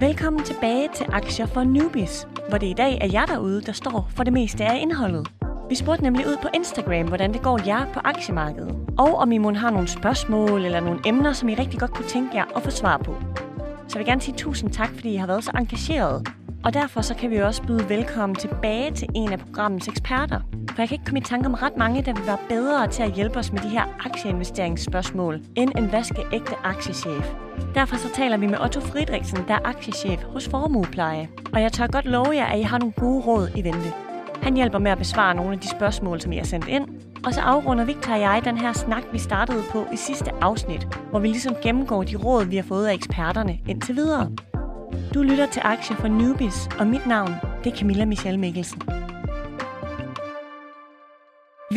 Velkommen tilbage til Aktier for Newbies, hvor det i dag er jer derude, der står for det meste af indholdet. Vi spurgte nemlig ud på Instagram, hvordan det går jer på aktiemarkedet. Og om I måske har nogle spørgsmål eller nogle emner, som I rigtig godt kunne tænke jer at få svar på. Så jeg vil gerne sige tusind tak, fordi I har været så engageret. Og derfor så kan vi også byde velkommen tilbage til en af programmets eksperter. For jeg kan ikke komme i tanke om ret mange, der vil være bedre til at hjælpe os med de her aktieinvesteringsspørgsmål, end en vaskeægte aktiechef. Derfor så taler vi med Otto Friedrichsen, der er aktiechef hos Formuepleje. Og jeg tør godt love jer, at I har nogle gode råd i vente. Han hjælper med at besvare nogle af de spørgsmål, som I har sendt ind. Og så afrunder Victor og jeg den her snak, vi startede på i sidste afsnit, hvor vi ligesom gennemgår de råd, vi har fået af eksperterne indtil videre. Du lytter til Aktier for Newbies, og mit navn det er Camilla Michelle Mikkelsen.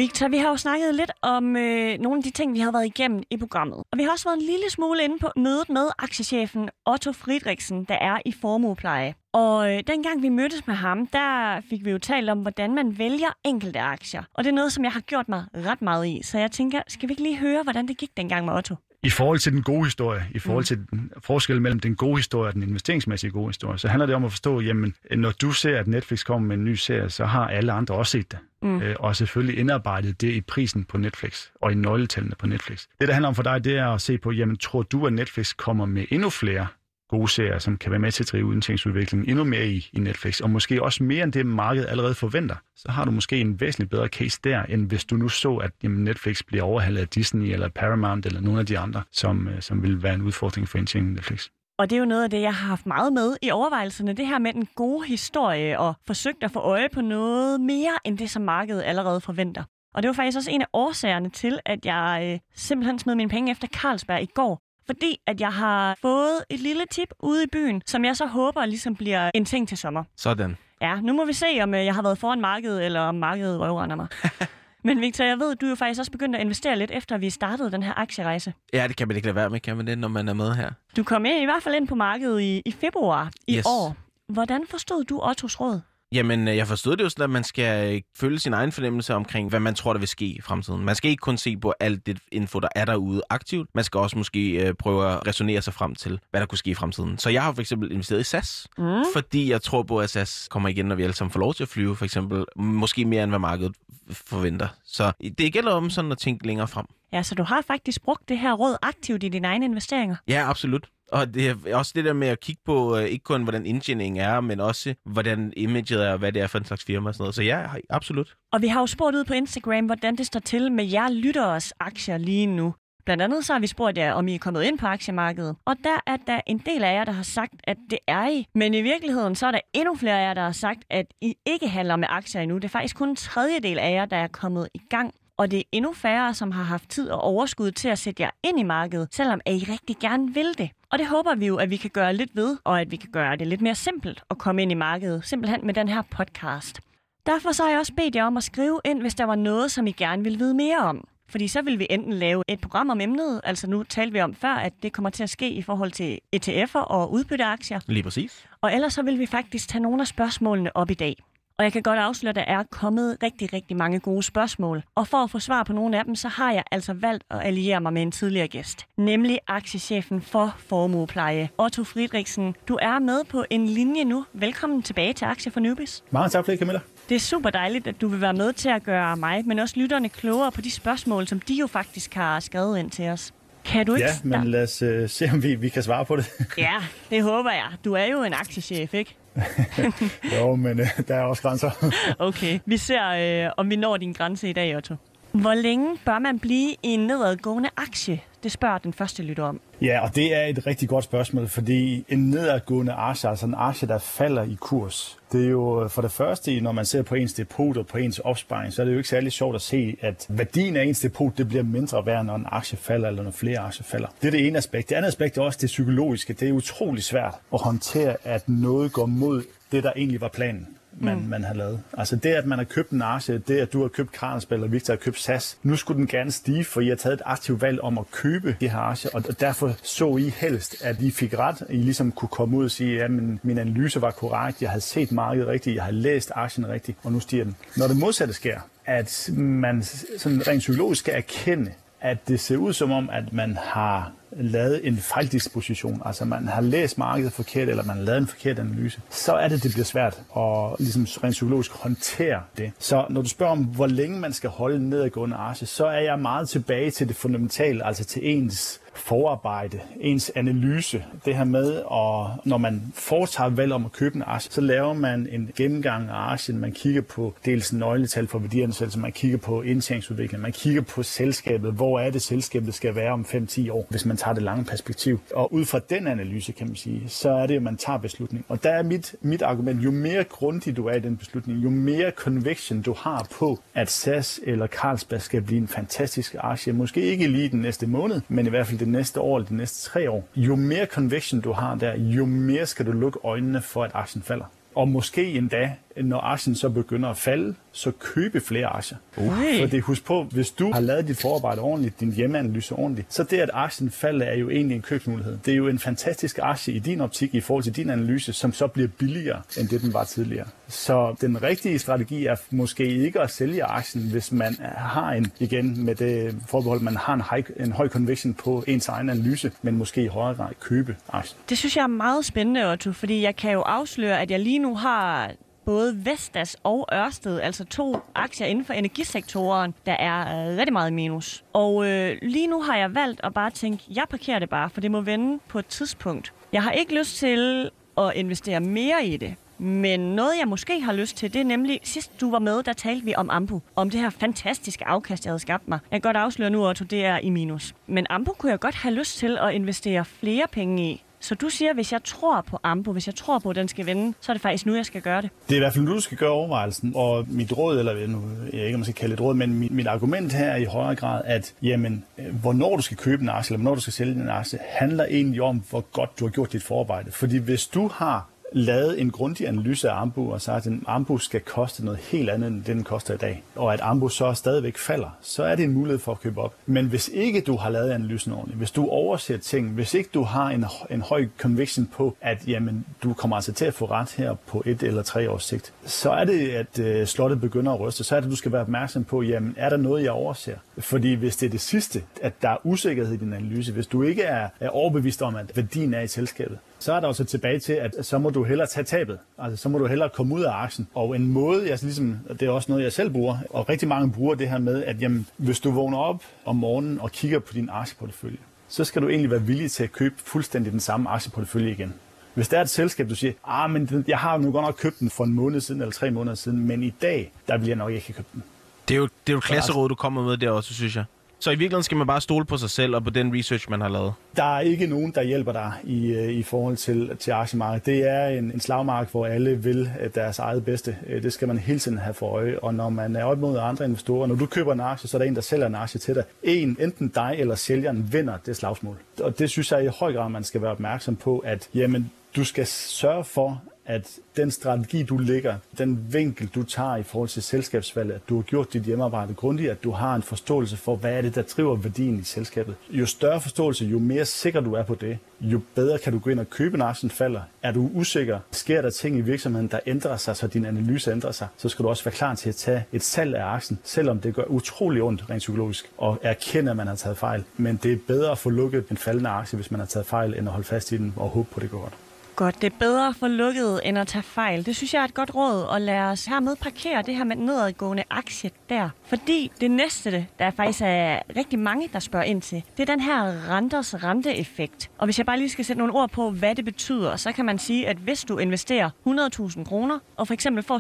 Victor, vi har jo snakket lidt om øh, nogle af de ting, vi har været igennem i programmet. Og vi har også været en lille smule inde på mødet med aktiechefen Otto Friedrichsen, der er i formuepleje. Og øh, dengang vi mødtes med ham, der fik vi jo talt om, hvordan man vælger enkelte aktier. Og det er noget, som jeg har gjort mig ret meget i. Så jeg tænker, skal vi ikke lige høre, hvordan det gik dengang med Otto? I forhold til den gode historie, i forhold til den forskel mellem den gode historie og den investeringsmæssige gode historie, så handler det om at forstå, jamen, når du ser, at Netflix kommer med en ny serie, så har alle andre også set det. Mm. Øh, og selvfølgelig indarbejdet det i prisen på Netflix og i nøgletallene på Netflix. Det, der handler om for dig, det er at se på, jamen, tror du, at Netflix kommer med endnu flere gode serier, som kan være med til at drive udviklingsudviklingen endnu mere i, i Netflix, og måske også mere end det, markedet allerede forventer, så har du måske en væsentligt bedre case der, end hvis du nu så, at jamen, Netflix bliver overhalet af Disney eller Paramount eller nogle af de andre, som, øh, som vil være en udfordring for indtjeningen Netflix. Og det er jo noget af det, jeg har haft meget med i overvejelserne. Det her med den gode historie og forsøgt at få øje på noget mere end det, som markedet allerede forventer. Og det var faktisk også en af årsagerne til, at jeg øh, simpelthen smed mine penge efter Carlsberg i går. Fordi at jeg har fået et lille tip ude i byen, som jeg så håber ligesom bliver en ting til sommer. Sådan. Ja, nu må vi se, om øh, jeg har været foran markedet, eller om markedet røvrender mig. Men Victor, jeg ved, du er jo faktisk også begyndt at investere lidt, efter vi startede den her aktierejse. Ja, det kan man ikke lade være med, kan man det, når man er med her? Du kom ind, i hvert fald ind på markedet i, i februar i Yes. år. Hvordan forstod du Ottos råd? Jamen, øh, jeg forstod det jo sådan, at man skal øh, følge sin egen fornemmelse omkring, hvad man tror, der vil ske i fremtiden. Man skal ikke kun se på alt det info, der er derude aktivt. Man skal også måske øh, prøve at resonere sig frem til, hvad der kunne ske i fremtiden. Så jeg har for eksempel investeret i SAS, mm. fordi jeg tror på, at SAS kommer igen, når vi alle sammen får lov til at flyve, for eksempel. Måske mere, end hvad markedet forventer. Så det gælder om sådan at tænke længere frem. Ja, så du har faktisk brugt det her råd aktivt i dine egne investeringer. Ja, absolut. Og det er også det der med at kigge på, øh, ikke kun hvordan indtjeningen er, men også hvordan imaget er, og hvad det er for en slags firma og sådan noget. Så ja, absolut. Og vi har jo spurgt ud på Instagram, hvordan det står til med jer lytteres aktier lige nu. Blandt andet så har vi spurgt jer, om I er kommet ind på aktiemarkedet. Og der er der en del af jer, der har sagt, at det er I. Men i virkeligheden så er der endnu flere af jer, der har sagt, at I ikke handler med aktier endnu. Det er faktisk kun en tredjedel af jer, der er kommet i gang. Og det er endnu færre, som har haft tid og overskud til at sætte jer ind i markedet, selvom at I rigtig gerne vil det. Og det håber vi jo, at vi kan gøre lidt ved, og at vi kan gøre det lidt mere simpelt at komme ind i markedet, simpelthen med den her podcast. Derfor så har jeg også bedt jer om at skrive ind, hvis der var noget, som I gerne ville vide mere om. Fordi så vil vi enten lave et program om emnet, altså nu talte vi om før, at det kommer til at ske i forhold til ETF'er og udbytteaktier. Lige præcis. Og ellers så vil vi faktisk tage nogle af spørgsmålene op i dag. Og jeg kan godt afsløre, at der er kommet rigtig, rigtig mange gode spørgsmål. Og for at få svar på nogle af dem, så har jeg altså valgt at alliere mig med en tidligere gæst. Nemlig aktiechefen for Formuepleje, Otto Friedrichsen. Du er med på en linje nu. Velkommen tilbage til Aktier for Newbies. Mange tak for det, Camilla. Det er super dejligt, at du vil være med til at gøre mig, men også lytterne klogere på de spørgsmål, som de jo faktisk har skrevet ind til os. Kan du ikke Ja, men lad os uh, se, om vi, vi kan svare på det. Ja, det håber jeg. Du er jo en aktiechef, ikke? jo, men øh, der er også grænser. Okay. Vi ser, øh, om vi når din grænse i dag, Otto. Hvor længe bør man blive i en nedadgående aktie? Det spørger den første lytter om. Ja, og det er et rigtig godt spørgsmål, fordi en nedadgående aktie, altså en aktie, der falder i kurs, det er jo øh, for det første, når man ser på ens depot og på ens opsparing, så er det jo ikke særlig sjovt at se, at værdien af ens depot, det bliver mindre værd, når en aktie falder, eller når flere aktier falder. Det er det ene aspekt. Det andet aspekt er også det psykologiske. Det er utrolig svært at håndtere, at noget går mod det, der egentlig var planen man, mm. man har lavet. Altså det, at man har købt en aktie, det, at du har købt Carlsberg, og Victor har købt SAS, nu skulle den gerne stige, for I har taget et aktivt valg om at købe de her aktier, og derfor så I helst, at I fik ret, I ligesom kunne komme ud og sige, at min, min analyse var korrekt, jeg havde set markedet rigtigt, jeg har læst aktien rigtigt, og nu stiger den. Når det modsatte sker, at man sådan rent psykologisk skal erkende, at det ser ud som om, at man har lavet en fejldisposition, altså man har læst markedet forkert, eller man har lavet en forkert analyse, så er det, det bliver svært at ligesom rent psykologisk håndtere det. Så når du spørger om, hvor længe man skal holde nedadgående arse, så er jeg meget tilbage til det fundamentale, altså til ens forarbejde, ens analyse. Det her med, at når man foretager valg om at købe en aktie, så laver man en gennemgang af aktien. Man kigger på dels nøgletal for værdiansættelse, man kigger på indtjeningsudvikling, man kigger på selskabet. Hvor er det, selskabet skal være om 5-10 år, hvis man tager det lange perspektiv. Og ud fra den analyse, kan man sige, så er det, at man tager beslutning. Og der er mit, mit argument, jo mere grundig du er i den beslutning, jo mere conviction du har på, at SAS eller Carlsberg skal blive en fantastisk aktie. Måske ikke lige den næste måned, men i hvert fald det næste år eller de næste tre år, jo mere conviction du har der, jo mere skal du lukke øjnene for, at aktien falder. Og måske endda, når aktien så begynder at falde, så købe flere aktier. Uh. Fordi husk på, hvis du har lavet dit forarbejde ordentligt, din hjemmeanalyse ordentligt, så det, at aktien falder, er jo egentlig en købsmulighed. Det er jo en fantastisk aktie i din optik i forhold til din analyse, som så bliver billigere, end det den var tidligere. Så den rigtige strategi er måske ikke at sælge aktien, hvis man har en, igen med det forbehold, man har en, high, en høj conviction på ens egen analyse, men måske i højere grad købe aktien. Det synes jeg er meget spændende, Otto, fordi jeg kan jo afsløre, at jeg lige nu har både Vestas og Ørsted, altså to aktier inden for energisektoren, der er øh, rigtig meget minus. Og øh, lige nu har jeg valgt at bare tænke, jeg parkerer det bare, for det må vende på et tidspunkt. Jeg har ikke lyst til at investere mere i det. Men noget, jeg måske har lyst til, det er nemlig, sidst du var med, der talte vi om Ambu. Om det her fantastiske afkast, jeg havde skabt mig. Jeg kan godt afsløre nu, Otto, det er i minus. Men Ambu kunne jeg godt have lyst til at investere flere penge i. Så du siger, hvis jeg tror på Ambo, hvis jeg tror på, at den skal vende, så er det faktisk nu, jeg skal gøre det. Det er i hvert fald nu, du skal gøre overvejelsen. Og mit råd, eller nu, jeg ikke, om man skal kalde det råd, men mit, mit argument her er i højere grad, at jamen, øh, hvornår du skal købe en aktie, eller hvornår du skal sælge en aktie, handler egentlig om, hvor godt du har gjort dit forarbejde. Fordi hvis du har lavet en grundig analyse af Ambu og sagt, at en Ambu skal koste noget helt andet, end det den koster i dag, og at Ambu så stadigvæk falder, så er det en mulighed for at købe op. Men hvis ikke du har lavet analysen ordentligt, hvis du overser ting, hvis ikke du har en, en høj conviction på, at jamen, du kommer altså til at få ret her på et eller tre års sigt, så er det, at øh, slottet begynder at ryste. Så er det, at du skal være opmærksom på, jamen, er der noget, jeg overser? Fordi hvis det er det sidste, at der er usikkerhed i din analyse, hvis du ikke er, er overbevist om, at værdien er i selskabet, så er der også tilbage til, at så må du hellere tage tabet. Altså, så må du hellere komme ud af aktien. Og en måde, jeg ligesom, det er også noget, jeg selv bruger, og rigtig mange bruger det her med, at jamen, hvis du vågner op om morgenen og kigger på din aktieportefølje, så skal du egentlig være villig til at købe fuldstændig den samme aktieportefølje igen. Hvis der er et selskab, du siger, ah, men jeg har nu godt nok købt den for en måned siden eller tre måneder siden, men i dag, der vil jeg nok ikke købe den. Det er jo, det er jo et klasseråd, du kommer med der også, synes jeg. Så i virkeligheden skal man bare stole på sig selv og på den research, man har lavet? Der er ikke nogen, der hjælper dig i, øh, i forhold til, til aktiemarkedet. Det er en, en slagmark, hvor alle vil øh, deres eget bedste. Øh, det skal man hele tiden have for øje. Og når man er op mod andre investorer, når du køber en aktie, så er der en, der sælger en aktie til dig. En, enten dig eller sælgeren vinder det slagsmål. Og det synes jeg i høj grad, man skal være opmærksom på, at jamen, du skal sørge for, at den strategi, du lægger, den vinkel, du tager i forhold til selskabsvalget, at du har gjort dit hjemmearbejde grundigt, at du har en forståelse for, hvad er det, der driver værdien i selskabet. Jo større forståelse, jo mere sikker du er på det, jo bedre kan du gå ind og købe, når aktien falder. Er du usikker, sker der ting i virksomheden, der ændrer sig, så din analyse ændrer sig, så skal du også være klar til at tage et salg af aktien, selvom det gør utrolig ondt rent psykologisk, og erkende, at man har taget fejl. Men det er bedre at få lukket en faldende aktie, hvis man har taget fejl, end at holde fast i den og håbe på, at det går godt godt. Det er bedre at få lukket, end at tage fejl. Det synes jeg er et godt råd, og lad os hermed parkere det her med nedadgående aktie der. Fordi det næste, der faktisk er rigtig mange, der spørger ind til, det er den her renters renteeffekt. Og hvis jeg bare lige skal sætte nogle ord på, hvad det betyder, så kan man sige, at hvis du investerer 100.000 kroner, og for eksempel får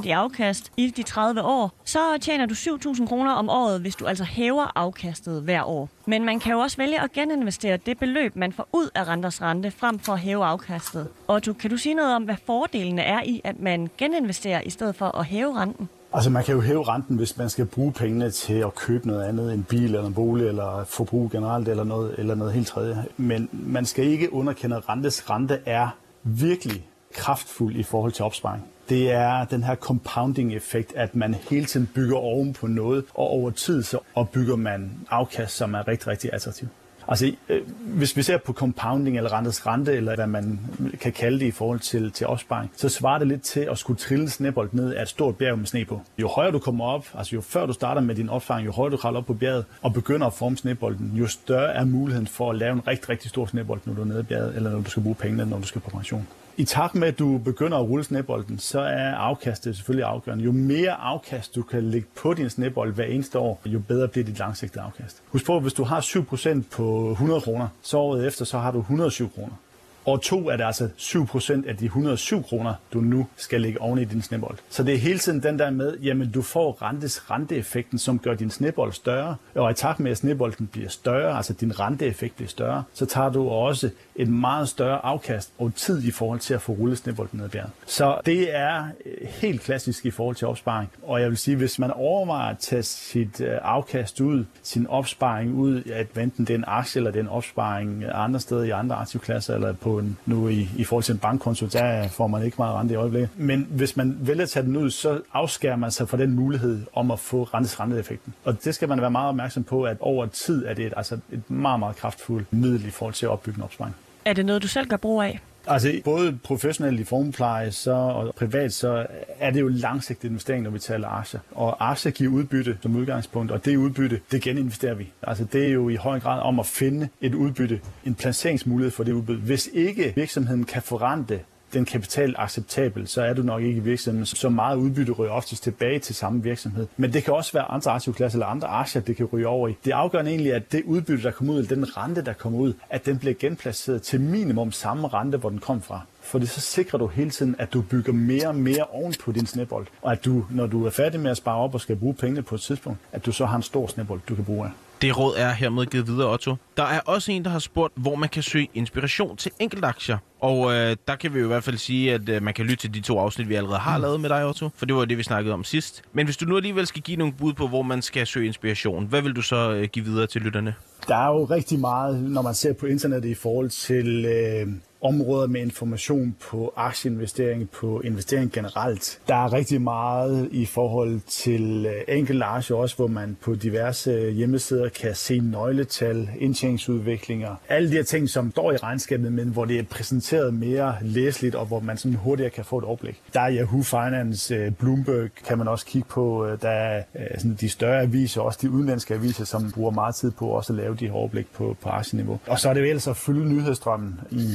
7% i afkast i de 30 år, så tjener du 7.000 kroner om året, hvis du altså hæver afkastet hver år. Men man kan jo også vælge at geninvestere det beløb, man får ud af renters rente, frem for at hæve afkastet. Og du, kan du sige noget om, hvad fordelene er i, at man geninvesterer i stedet for at hæve renten? Altså man kan jo hæve renten, hvis man skal bruge pengene til at købe noget andet, en bil eller en bolig eller forbrug generelt eller noget, eller noget helt tredje. Men man skal ikke underkende, at rentes rente er virkelig kraftfuld i forhold til opsparing det er den her compounding-effekt, at man hele tiden bygger oven på noget, og over tid så opbygger man afkast, som er rigtig, rigtig attraktivt. Altså, øh, hvis vi ser på compounding eller rentes rente, eller hvad man kan kalde det i forhold til, til opsparing, så svarer det lidt til at skulle trille en snebold ned af et stort bjerg med sne på. Jo højere du kommer op, altså jo før du starter med din opsparing, jo højere du kravler op på bjerget og begynder at forme snebolden, jo større er muligheden for at lave en rigtig, rigtig stor snebold, når du er nede i bjerget, eller når du skal bruge pengene, når du skal på pension. I takt med, at du begynder at rulle snebolden, så er afkastet selvfølgelig afgørende. Jo mere afkast du kan lægge på din snebold hver eneste år, jo bedre bliver dit langsigtede afkast. Husk på, at hvis du har 7% på 100 kroner, så året efter, så har du 107 kroner. Og to er det altså 7% af de 107 kroner, du nu skal lægge oven i din snebold. Så det er hele tiden den der med, jamen du får rentes renteeffekten, som gør din snebold større. Og i takt med, at snebolden bliver større, altså din renteeffekt bliver større, så tager du også et meget større afkast og tid i forhold til at få rullet snebolden ned i bjerget. Så det er øh, helt klassisk i forhold til opsparing. Og jeg vil sige, hvis man overvejer at tage sit øh, afkast ud, sin opsparing ud, at enten det er en aktie eller den opsparing andre steder i andre aktivklasser eller på en, nu i, i forhold til en bankkonto, der får man ikke meget rente i øjeblikket. Men hvis man vælger at tage den ud, så afskærer man sig fra den mulighed om at få rentes renteeffekten. Og det skal man være meget opmærksom på, at over tid er det et, altså et meget, meget kraftfuldt middel i forhold til at opbygge en opsparing. Er det noget, du selv gør brug af? Altså både professionelt i formpleje så, og privat, så er det jo langsigtet investering, når vi taler aktier. Og aktier giver udbytte som udgangspunkt, og det udbytte, det geninvesterer vi. Altså det er jo i høj grad om at finde et udbytte, en placeringsmulighed for det udbytte. Hvis ikke virksomheden kan forrente den kapital acceptabel, så er du nok ikke i virksomheden. Så meget udbytte ryger oftest tilbage til samme virksomhed. Men det kan også være andre aktivklasser eller andre aktier, det kan ryge over i. Det afgørende egentlig, at det udbytte, der kommer ud, eller den rente, der kommer ud, at den bliver genplaceret til minimum samme rente, hvor den kom fra. For så sikrer du hele tiden, at du bygger mere og mere oven på din snebold. Og at du, når du er færdig med at spare op og skal bruge pengene på et tidspunkt, at du så har en stor snebold, du kan bruge af. Det råd er hermed givet videre, Otto. Der er også en, der har spurgt, hvor man kan søge inspiration til enkeltaktier. Og øh, der kan vi jo i hvert fald sige, at øh, man kan lytte til de to afsnit, vi allerede har mm. lavet med dig, Otto. For det var det, vi snakkede om sidst. Men hvis du nu alligevel skal give nogle bud på, hvor man skal søge inspiration, hvad vil du så øh, give videre til lytterne? Der er jo rigtig meget, når man ser på internettet i forhold til øh, områder med information på aktieinvestering, på investering generelt. Der er rigtig meget i forhold til øh, enkelte aktier også, hvor man på diverse øh, hjemmesider kan se nøgletal, indtjeningsudviklinger, alle de her ting, som står i regnskabet, men hvor det er præsenteret mere læseligt, og hvor man sådan hurtigere kan få et overblik. Der er Yahoo Finance, øh, Bloomberg kan man også kigge på. Der er sådan de større aviser, også de udenlandske aviser, som bruger meget tid på også at lave de her overblik på, på aktieniveau. Og så er det jo ellers at fylde nyhedsstrømmen i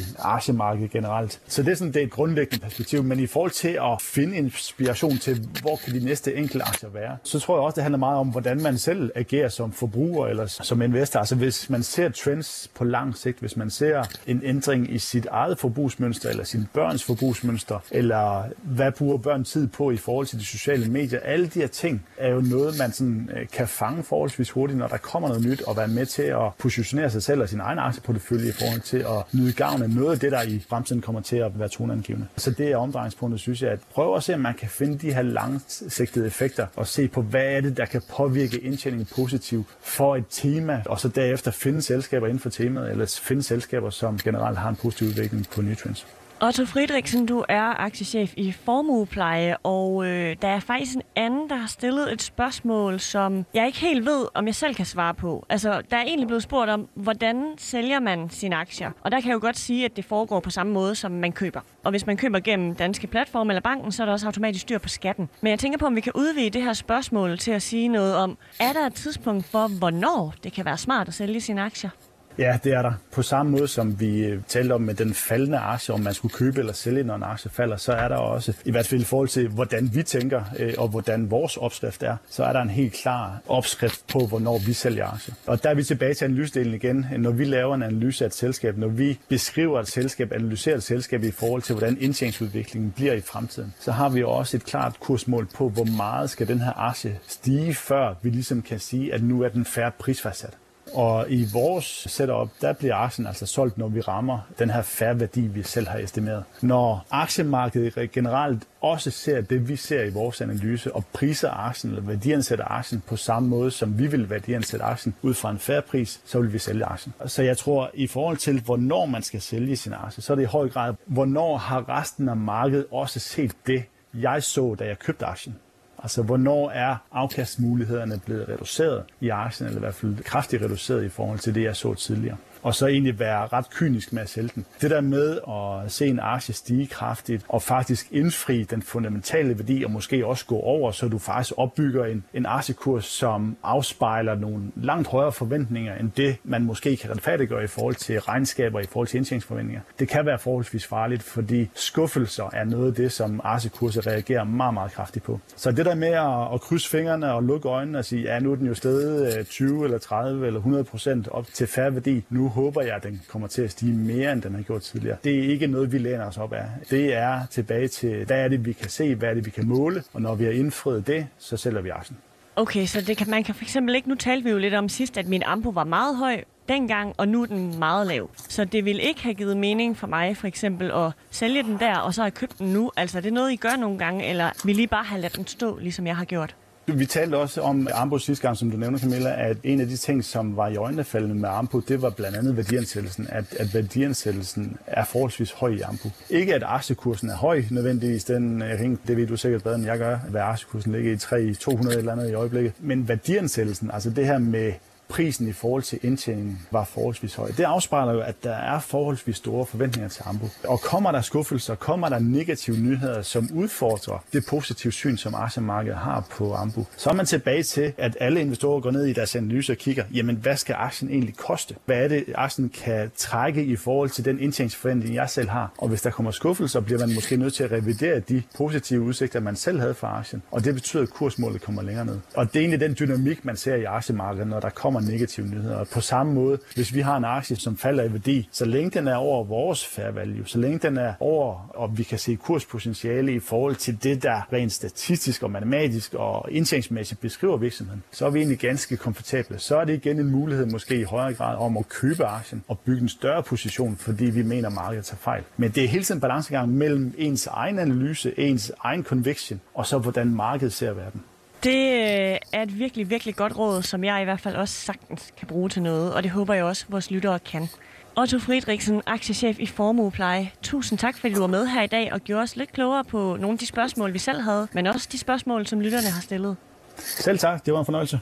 aktiemarkedet generelt. Så det er sådan det er et grundlæggende perspektiv, men i forhold til at finde inspiration til, hvor kan de næste enkelte aktier være, så tror jeg også, det handler meget om, hvordan man selv agerer som forbruger eller som investor. Altså hvis man ser trends på lang sigt, hvis man ser en ændring i sit eget forbrugsmønster, eller sin børns forbrugsmønster, eller hvad bruger børn tid på i forhold til de sociale medier, alle de her ting er jo noget, man sådan, øh, kan fange forholdsvis hurtigt, når der kommer noget nyt, og være med til at positionere sig selv og sin egen aktieportefølje i forhold til at nyde gavn af noget af det, der i fremtiden kommer til at være toneangivende. Så det er omdrejningspunktet, synes jeg, at prøve at se, om man kan finde de her langsigtede effekter, og se på, hvad er det, der kan påvirke indtjeningen positivt for et tema, og så derefter finde selskaber inden for temaet, eller finde selskaber, som generelt har en positiv udvikling på nutrients. Otto Friedrichsen, du er aktiechef i Formuepleje, og øh, der er faktisk en anden, der har stillet et spørgsmål, som jeg ikke helt ved, om jeg selv kan svare på. Altså, der er egentlig blevet spurgt om, hvordan sælger man sine aktier? Og der kan jeg jo godt sige, at det foregår på samme måde, som man køber. Og hvis man køber gennem danske platforme eller banken, så er der også automatisk styr på skatten. Men jeg tænker på, om vi kan udvide det her spørgsmål til at sige noget om, er der et tidspunkt for, hvornår det kan være smart at sælge sine aktier? Ja, det er der. På samme måde som vi øh, talte om med den faldende aktie, om man skulle købe eller sælge, når en aktie falder, så er der også, i hvert fald i forhold til, hvordan vi tænker øh, og hvordan vores opskrift er, så er der en helt klar opskrift på, hvornår vi sælger aktier. Og der er vi tilbage til analysedelen igen. Når vi laver en analyse af et selskab, når vi beskriver et selskab, analyserer et selskab i forhold til, hvordan indtjeningsudviklingen bliver i fremtiden, så har vi også et klart kursmål på, hvor meget skal den her aktie stige, før vi ligesom kan sige, at nu er den færre prisfastsat. Og i vores setup, der bliver aktien altså solgt, når vi rammer den her færre værdi, vi selv har estimeret. Når aktiemarkedet generelt også ser det, vi ser i vores analyse, og priser aktien eller værdiansætter aktien på samme måde, som vi vil værdiansætte aktien ud fra en færre pris, så vil vi sælge aktien. Så jeg tror, i forhold til, hvornår man skal sælge sin aktie, så er det i høj grad, hvornår har resten af markedet også set det, jeg så, da jeg købte aktien. Altså, hvornår er afkastmulighederne blevet reduceret i aktien, eller i hvert fald kraftigt reduceret i forhold til det, jeg så tidligere? Og så egentlig være ret kynisk med at sælge den. Det der med at se en aktie stige kraftigt, og faktisk indfri den fundamentale værdi, og måske også gå over, så du faktisk opbygger en, en aktiekurs, som afspejler nogle langt højere forventninger, end det, man måske kan retfærdiggøre i forhold til regnskaber, i forhold til indtjeningsforventninger. Det kan være forholdsvis farligt, fordi skuffelser er noget af det, som aktiekurser reagerer meget, meget kraftigt på. Så det der med at, at krydse fingrene og lukke øjnene og sige, ja, nu er den jo stedet 20 øh, eller 30 eller 100 procent op til færre værdi. Nu håber jeg, at den kommer til at stige mere, end den har gjort tidligere. Det er ikke noget, vi læner os op af. Det er tilbage til, hvad er det, vi kan se, hvad er det, vi kan måle, og når vi har indfriet det, så sælger vi aktien. Okay, så det kan, man kan for eksempel ikke, nu talte vi jo lidt om sidst, at min ampo var meget høj dengang, og nu er den meget lav. Så det vil ikke have givet mening for mig for eksempel at sælge den der, og så har købt den nu. Altså er det noget, I gør nogle gange, eller vil I bare have ladet den stå, ligesom jeg har gjort? Vi talte også om Ambo sidste gang, som du nævner, Camilla, at en af de ting, som var i øjnefaldende med Ambo, det var blandt andet værdiansættelsen. At, at værdiansættelsen er forholdsvis høj i Ambo. Ikke at aktiekursen er høj nødvendigvis, den, jeg tænker, det ved du sikkert bedre end jeg gør, hvad aktiekursen ligger i 3, 200 eller andet i øjeblikket. Men værdiansættelsen, altså det her med prisen i forhold til indtjeningen var forholdsvis høj. Det afspejler jo, at der er forholdsvis store forventninger til Ambo. Og kommer der skuffelser, kommer der negative nyheder, som udfordrer det positive syn, som aktiemarkedet har på Ambo, så er man tilbage til, at alle investorer går ned i deres analyse og kigger, jamen hvad skal aktien egentlig koste? Hvad er det, aktien kan trække i forhold til den indtjeningsforventning, jeg selv har? Og hvis der kommer skuffelser, bliver man måske nødt til at revidere de positive udsigter, man selv havde for aktien. Og det betyder, at kursmålet kommer længere ned. Og det er egentlig den dynamik, man ser i aktiemarkedet, når der kommer negative nyheder. Og på samme måde, hvis vi har en aktie, som falder i værdi, så længe den er over vores fair value, så længe den er over, og vi kan se kurspotentiale i forhold til det, der rent statistisk og matematisk og indtjeningsmæssigt beskriver virksomheden, så er vi egentlig ganske komfortable. Så er det igen en mulighed måske i højere grad om at købe aktien og bygge en større position, fordi vi mener, at markedet tager fejl. Men det er hele tiden en balancegang mellem ens egen analyse, ens egen conviction, og så hvordan markedet ser verden. Det øh, er et virkelig, virkelig godt råd, som jeg i hvert fald også sagtens kan bruge til noget, og det håber jeg også, vores lyttere kan. Otto Friedrichsen, aktiechef i Formuepleje. Tusind tak, fordi du var med her i dag og gjorde os lidt klogere på nogle af de spørgsmål, vi selv havde, men også de spørgsmål, som lytterne har stillet. Selv tak. Det var en fornøjelse.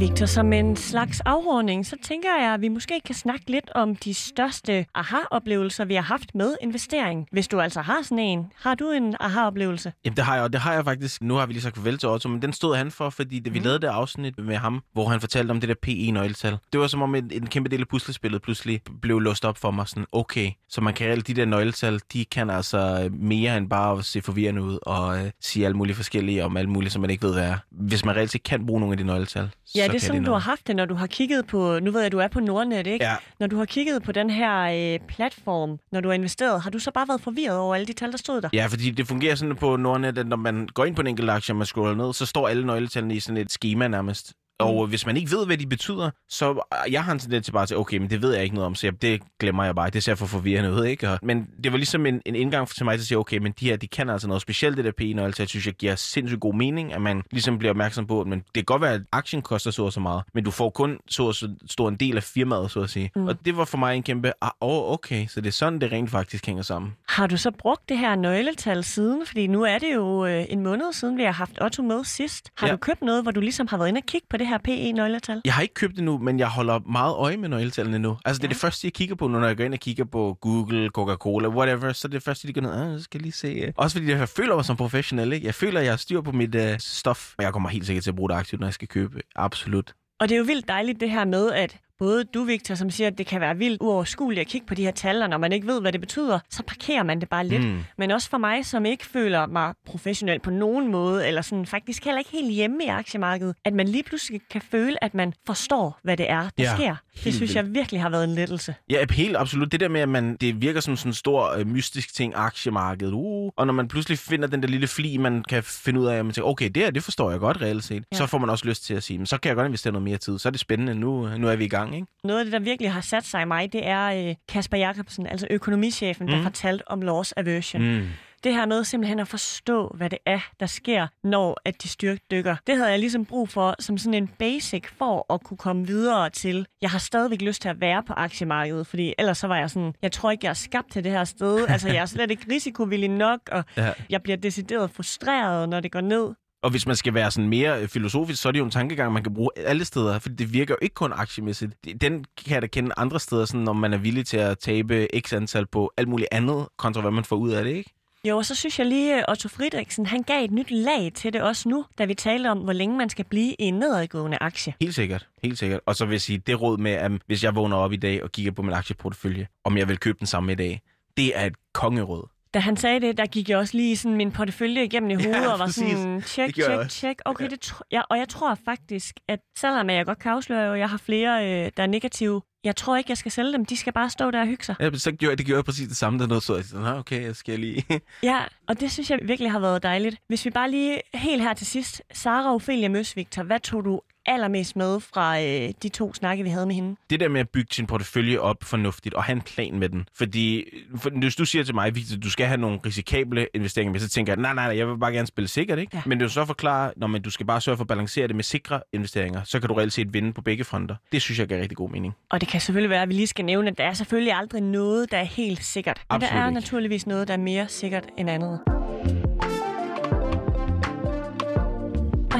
Victor, som en slags afrunding, så tænker jeg, at vi måske kan snakke lidt om de største aha-oplevelser, vi har haft med investering. Hvis du altså har sådan en, har du en aha-oplevelse? Jamen, det har jeg, og det har jeg faktisk. Nu har vi lige sagt farvel til Otto, men den stod han for, fordi det, vi mm. lavede det afsnit med ham, hvor han fortalte om det der PE-nøgletal. Det var som om en, en kæmpe del af puslespillet pludselig blev låst op for mig. Sådan, okay, så man kan alle de der nøgletal, de kan altså mere end bare at se forvirrende ud og øh, sige alt muligt forskellige om alt muligt, som man ikke ved, hvad er. Hvis man reelt kan bruge nogle af de nøgletal, Ja, det er sådan, du har haft det, når du har kigget på, nu ved jeg, du er på Nordnet, ikke? Ja. Når du har kigget på den her øh, platform, når du har investeret, har du så bare været forvirret over alle de tal, der stod der? Ja, fordi det fungerer sådan på Nordnet, at når man går ind på en enkelt aktie, og man scroller ned, så står alle nøgletallene i sådan et schema nærmest. Og hvis man ikke ved, hvad de betyder, så jeg har en tendens til bare til, okay, men det ved jeg ikke noget om, så jeg, det glemmer jeg bare. Det ser for forvirrende ud, ikke? Og, men det var ligesom en, en indgang til mig til at sige, okay, men de her, de kan altså noget specielt, det der PE, og altså, jeg synes, jeg giver sindssygt god mening, at man ligesom bliver opmærksom på, at men det kan godt være, at aktien koster så og så meget, men du får kun så og så stor en del af firmaet, så at sige. Mm. Og det var for mig en kæmpe, ah, oh, okay, så det er sådan, det rent faktisk hænger sammen. Har du så brugt det her nøgletal siden? Fordi nu er det jo øh, en måned siden, vi har haft Otto med sidst. Har ja. du købt noget, hvor du ligesom har været inde og kigge på det her PE-nøgletal? Jeg har ikke købt det nu, men jeg holder meget øje med nøgletallene nu. Altså, det er det første, jeg kigger på, når jeg går ind og kigger på Google, Coca-Cola, whatever. Så det er det første, de går ned, ah, så skal jeg lige se. Også fordi jeg føler mig som professionel, ikke? Jeg føler, jeg har styr på mit uh, stof. Og jeg kommer helt sikkert til at bruge det aktivt, når jeg skal købe. Absolut. Og det er jo vildt dejligt det her med, at både du, Victor, som siger, at det kan være vildt uoverskueligt at kigge på de her tal, og når man ikke ved, hvad det betyder, så parkerer man det bare lidt. Mm. Men også for mig, som ikke føler mig professionel på nogen måde, eller sådan faktisk heller ikke helt hjemme i aktiemarkedet, at man lige pludselig kan føle, at man forstår, hvad det er, der ja, sker. Det synes jeg virkelig har været en lettelse. Ja, helt absolut. Det der med, at man, det virker som sådan en stor øh, mystisk ting, aktiemarkedet. Uh, og når man pludselig finder den der lille fli, man kan finde ud af, at man tænker, okay, det her, det forstår jeg godt reelt set. Ja. Så får man også lyst til at sige, men så kan jeg godt investere noget mere tid. Så er det spændende. Nu, nu er vi i gang, ikke? Noget af det, der virkelig har sat sig i mig, det er øh, Kasper Jacobsen, altså økonomichefen, mm. der fortalte om loss aversion. Mm. Det her med simpelthen at forstå, hvad det er, der sker, når at de styrkdykker. Det havde jeg ligesom brug for som sådan en basic for at kunne komme videre til. Jeg har stadigvæk lyst til at være på aktiemarkedet, fordi ellers så var jeg sådan, jeg tror ikke, jeg er skabt til det her sted. Altså, jeg er slet ikke risikovillig nok, og ja. jeg bliver decideret frustreret, når det går ned. Og hvis man skal være sådan mere filosofisk, så er det jo en tankegang, man kan bruge alle steder, for det virker jo ikke kun aktiemæssigt. Den kan jeg da kende andre steder, sådan, når man er villig til at tabe x antal på alt muligt andet, kontra hvad man får ud af det, ikke? Jo, og så synes jeg lige, øh, Otto Friedrichsen, han gav et nyt lag til det også nu, da vi talte om, hvor længe man skal blive i en nedadgående aktie. Helt sikkert, helt sikkert. Og så vil jeg sige, det råd med, at hvis jeg vågner op i dag og kigger på min aktieportefølje, om jeg vil købe den samme i dag, det er et kongeråd da han sagde det, der gik jeg også lige sådan min portefølje igennem i hovedet ja, og var præcis. sådan, tjek, tjek, tjek. Okay, ja. det tr- ja, og jeg tror faktisk, at selvom jeg godt kan afsløre, at jeg har flere, øh, der er negative, jeg tror ikke, jeg skal sælge dem. De skal bare stå der og hygge sig. Ja, så gjorde, det gjorde præcis det samme, der noget så jeg sådan, okay, jeg skal lige... ja, og det synes jeg virkelig har været dejligt. Hvis vi bare lige helt her til sidst, Sara Ophelia Møs, Victor, hvad tog du allermest med fra øh, de to snakke, vi havde med hende? Det der med at bygge sin portefølje op fornuftigt og have en plan med den. Fordi for, hvis du siger til mig, Victor, du skal have nogle risikable investeringer, så tænker jeg, nej, nej, nej, jeg vil bare gerne spille sikkert, ikke? Ja. Men det er så forklare, når man, du skal bare sørge for at balancere det med sikre investeringer, så kan du reelt set vinde på begge fronter. Det synes jeg giver rigtig god mening. Og det kan selvfølgelig være, at vi lige skal nævne, at der er selvfølgelig aldrig noget, der er helt sikkert. Men Absolut der er ikke. naturligvis noget, der er mere sikkert end andet.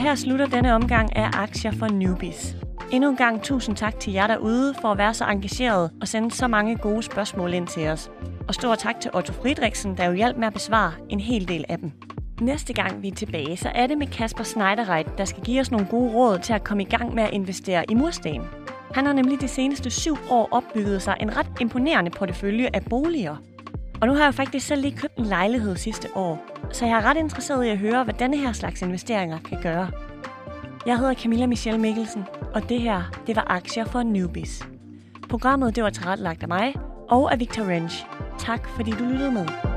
Her slutter denne omgang af Aktier for Newbies. Endnu en gang tusind tak til jer derude for at være så engageret og sende så mange gode spørgsmål ind til os. Og stor tak til Otto Friedrichsen, der jo hjalp med at besvare en hel del af dem. Næste gang vi er tilbage, så er det med Kasper Schneiderreit, der skal give os nogle gode råd til at komme i gang med at investere i mursten. Han har nemlig de seneste syv år opbygget sig en ret imponerende portefølje af boliger. Og nu har jeg faktisk selv lige købt en lejlighed sidste år, så jeg er ret interesseret i at høre, hvad denne her slags investeringer kan gøre. Jeg hedder Camilla Michelle Mikkelsen, og det her, det var Aktier for Newbies. Programmet det var tilrettelagt af mig og af Victor Rensch. Tak fordi du lyttede med.